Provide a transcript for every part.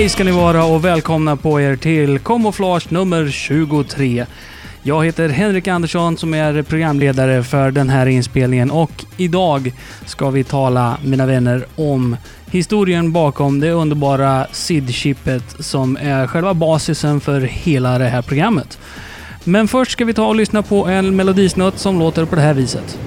Hej ska ni vara och välkomna på er till Camouflage nummer 23. Jag heter Henrik Andersson som är programledare för den här inspelningen och idag ska vi tala, mina vänner, om historien bakom det underbara SID-chippet som är själva basisen för hela det här programmet. Men först ska vi ta och lyssna på en melodisnutt som låter på det här viset.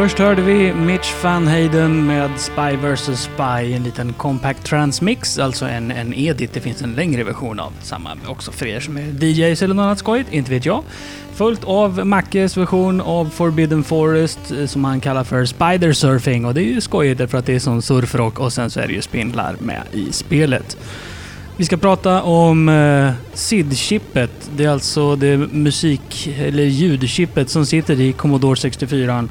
Först hörde vi Mitch Van Hayden med Spy vs Spy, en liten compact transmix, alltså en, en edit. Det finns en längre version av samma också för er som är DJs eller något annat skojigt, inte vet jag. Följt av Mackes version av Forbidden Forest eh, som han kallar för Spider Surfing och det är ju skojigt därför att det är som surfrock och sen så är det ju spindlar med i spelet. Vi ska prata om eh, SID-chippet. Det är alltså det musik eller ljudchippet som sitter i Commodore 64.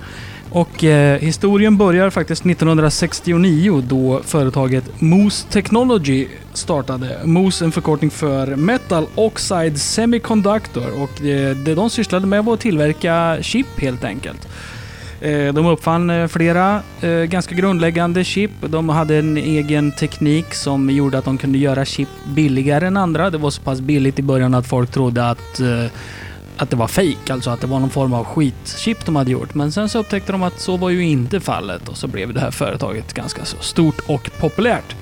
Och eh, historien börjar faktiskt 1969 då företaget Moose Technology startade. Moose en förkortning för Metal Oxide Semiconductor och eh, det de sysslade med var att tillverka chip helt enkelt. Eh, de uppfann eh, flera eh, ganska grundläggande chip. De hade en egen teknik som gjorde att de kunde göra chip billigare än andra. Det var så pass billigt i början att folk trodde att eh, att det var fejk, alltså att det var någon form av skitchip de hade gjort. Men sen så upptäckte de att så var ju inte fallet och så blev det här företaget ganska så stort och populärt.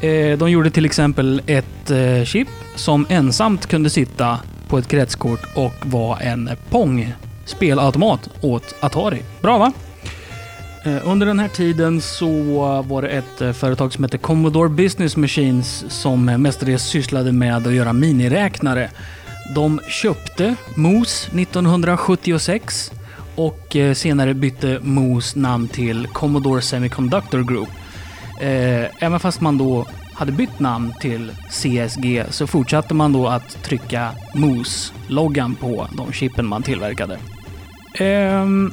Eh, de gjorde till exempel ett eh, chip som ensamt kunde sitta på ett kretskort och vara en Pong spelautomat åt Atari. Bra va? Eh, under den här tiden så var det ett företag som hette Commodore Business Machines som mestadels sysslade med att göra miniräknare. De köpte Moose 1976 och eh, senare bytte Moose namn till Commodore Semiconductor Group. Eh, även fast man då hade bytt namn till CSG så fortsatte man då att trycka Moose-loggan på de chippen man tillverkade. Ehm,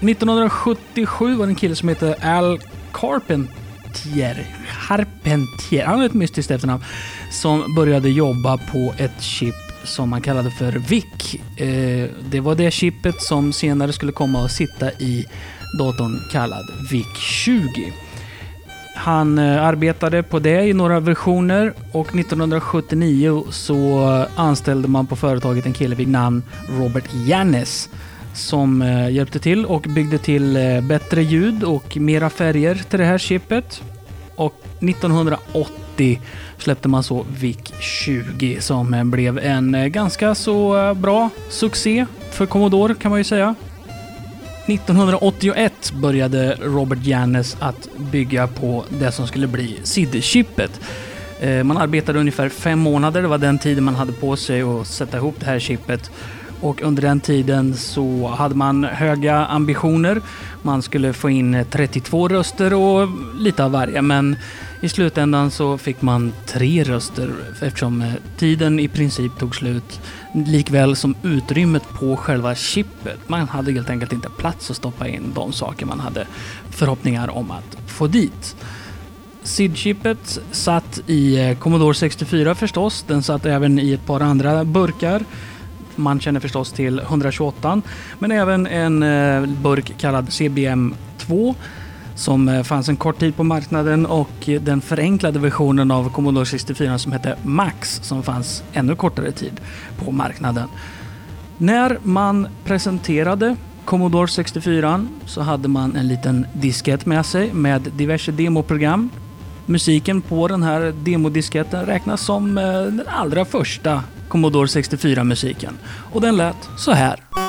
1977 var det en kille som hette Al Carpentier. Carpentier, han har ett mystiskt efternamn. Som började jobba på ett chip som man kallade för VIC. Eh, det var det chippet som senare skulle komma att sitta i datorn kallad VIC-20. Han eh, arbetade på det i några versioner och 1979 så anställde man på företaget en kille vid namn Robert Jannes som eh, hjälpte till och byggde till eh, bättre ljud och mera färger till det här chippet. Och 1980 släppte man så VIC-20 som eh, blev en eh, ganska så eh, bra succé för Commodore kan man ju säga. 1981 började Robert Jannes att bygga på det som skulle bli SID-chippet. Man arbetade ungefär fem månader, det var den tiden man hade på sig att sätta ihop det här chippet. Och under den tiden så hade man höga ambitioner. Man skulle få in 32 röster och lite av varje. Men i slutändan så fick man tre röster eftersom tiden i princip tog slut. Likväl som utrymmet på själva chippet. Man hade helt enkelt inte plats att stoppa in de saker man hade förhoppningar om att få dit. SID-chippet satt i Commodore 64 förstås. Den satt även i ett par andra burkar. Man känner förstås till 128 men även en eh, burk kallad CBM 2 som eh, fanns en kort tid på marknaden och den förenklade versionen av Commodore 64 som hette Max som fanns ännu kortare tid på marknaden. När man presenterade Commodore 64 så hade man en liten diskett med sig med diverse demoprogram. Musiken på den här demodisketten räknas som eh, den allra första Commodore 64-musiken. Och den lät så här.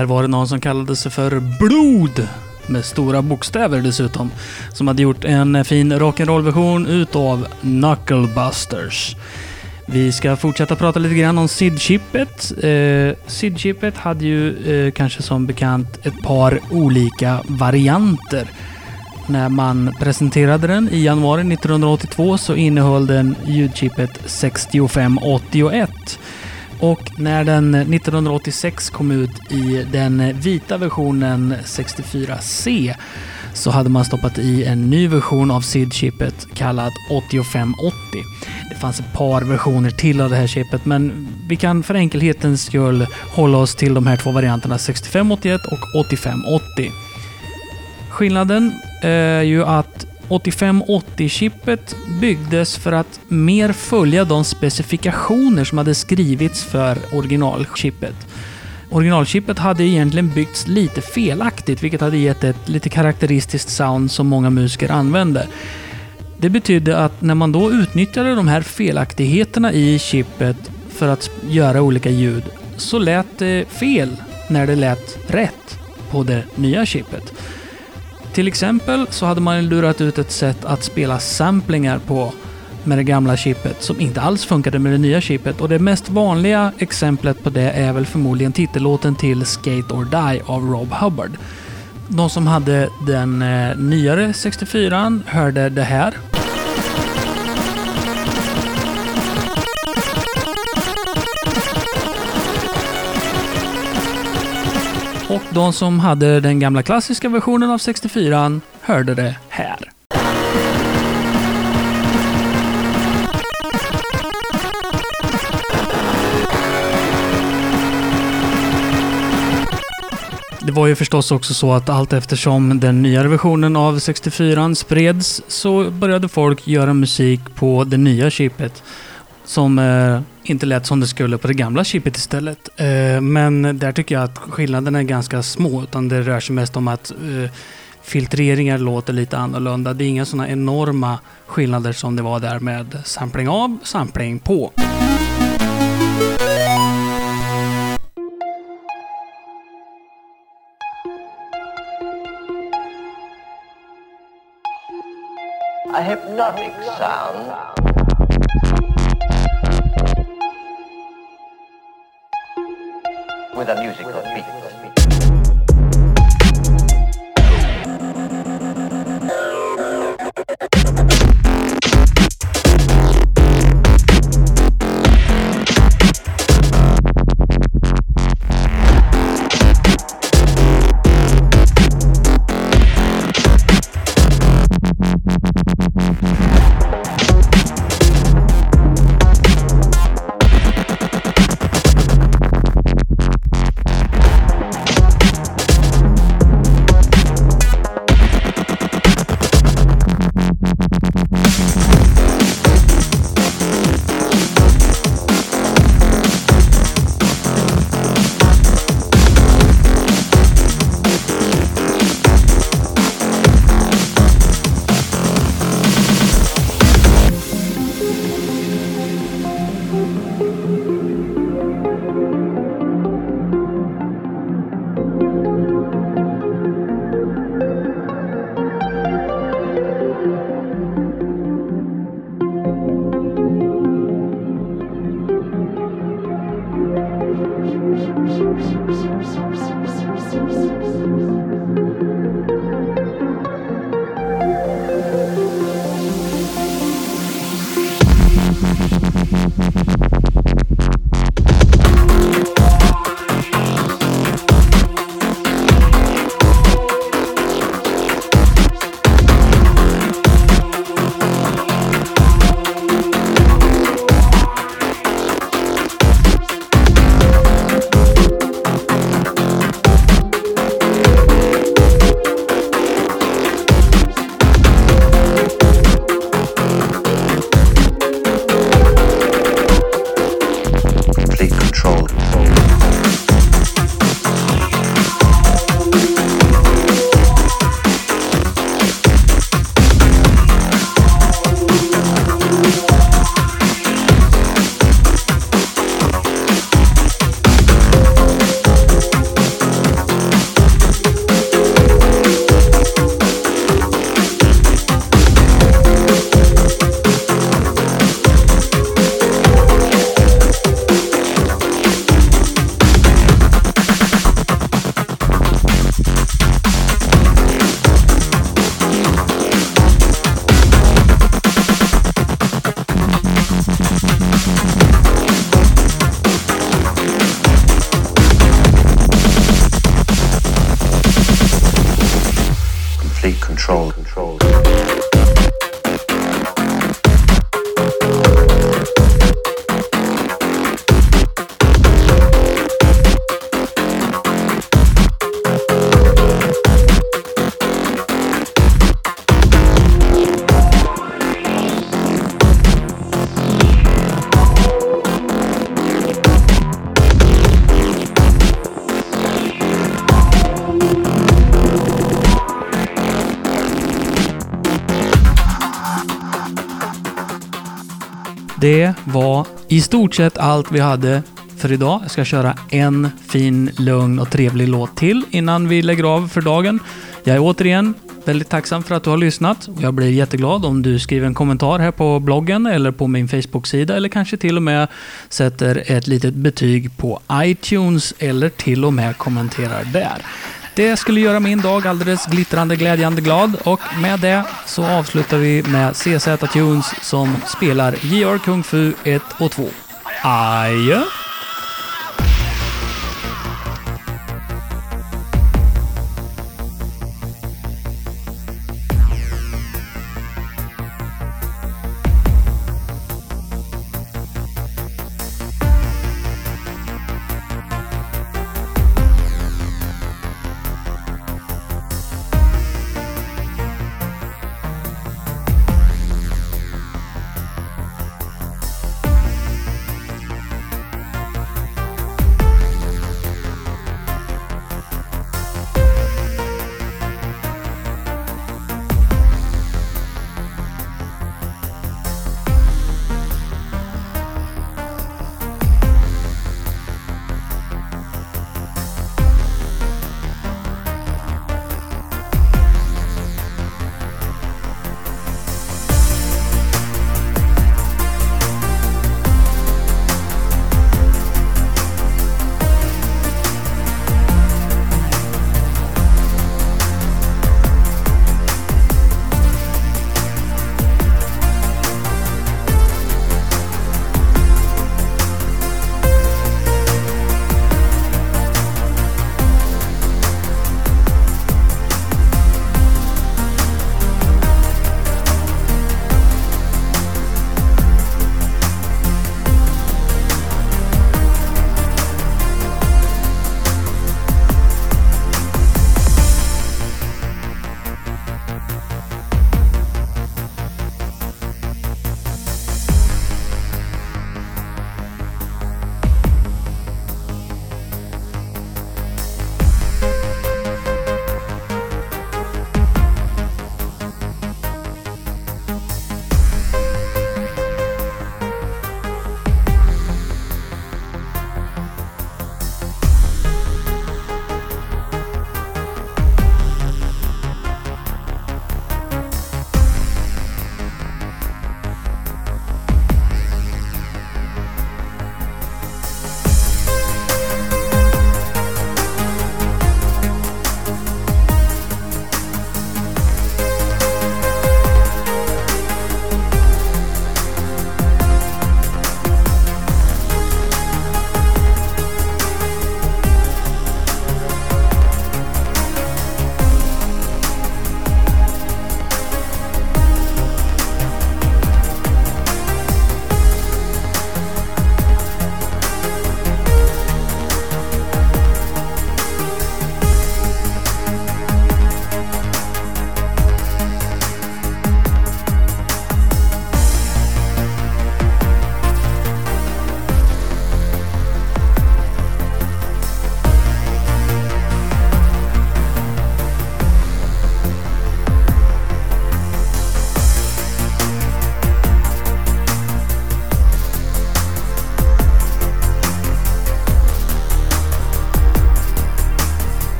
Där var det någon som kallade sig för Blod med stora bokstäver dessutom. Som hade gjort en fin rock'n'roll-version utav Knucklebusters. Vi ska fortsätta prata lite grann om SID-chippet. Eh, SID-chippet hade ju eh, kanske som bekant ett par olika varianter. När man presenterade den i januari 1982 så innehöll den ljudchippet 6581. Och när den 1986 kom ut i den vita versionen 64C så hade man stoppat i en ny version av SID-chippet kallad 8580. Det fanns ett par versioner till av det här chippet men vi kan för enkelhetens skull hålla oss till de här två varianterna 6581 och 8580. Skillnaden eh, är ju att 8580-chippet byggdes för att mer följa de specifikationer som hade skrivits för originalchippet. Originalchippet hade egentligen byggts lite felaktigt, vilket hade gett ett lite karaktäristiskt sound som många musiker använde. Det betydde att när man då utnyttjade de här felaktigheterna i chippet för att göra olika ljud, så lät det fel när det lät rätt på det nya chippet. Till exempel så hade man lurat ut ett sätt att spela samplingar på med det gamla chippet som inte alls funkade med det nya chippet. Och det mest vanliga exemplet på det är väl förmodligen titellåten till Skate or Die av Rob Hubbard. De som hade den eh, nyare 64an hörde det här. De som hade den gamla klassiska versionen av 64 hörde det här. Det var ju förstås också så att allt eftersom den nyare versionen av 64 spreds så började folk göra musik på det nya chippet som eh, inte lät som det skulle på det gamla chippet istället. Eh, men där tycker jag att skillnaderna är ganska små, utan det rör sig mest om att eh, filtreringar låter lite annorlunda. Det är inga sådana enorma skillnader som det var där med sampling av, sampling på. A hypnotic sound. With a musical beat. Det var i stort sett allt vi hade för idag. Jag ska köra en fin, lugn och trevlig låt till innan vi lägger av för dagen. Jag är återigen väldigt tacksam för att du har lyssnat. Jag blir jätteglad om du skriver en kommentar här på bloggen eller på min Facebook-sida eller kanske till och med sätter ett litet betyg på iTunes eller till och med kommenterar där. Det skulle göra min dag alldeles glittrande, glädjande glad och med det så avslutar vi med CZ Tunes som spelar JR Kung Fu 1 och 2. Adjö!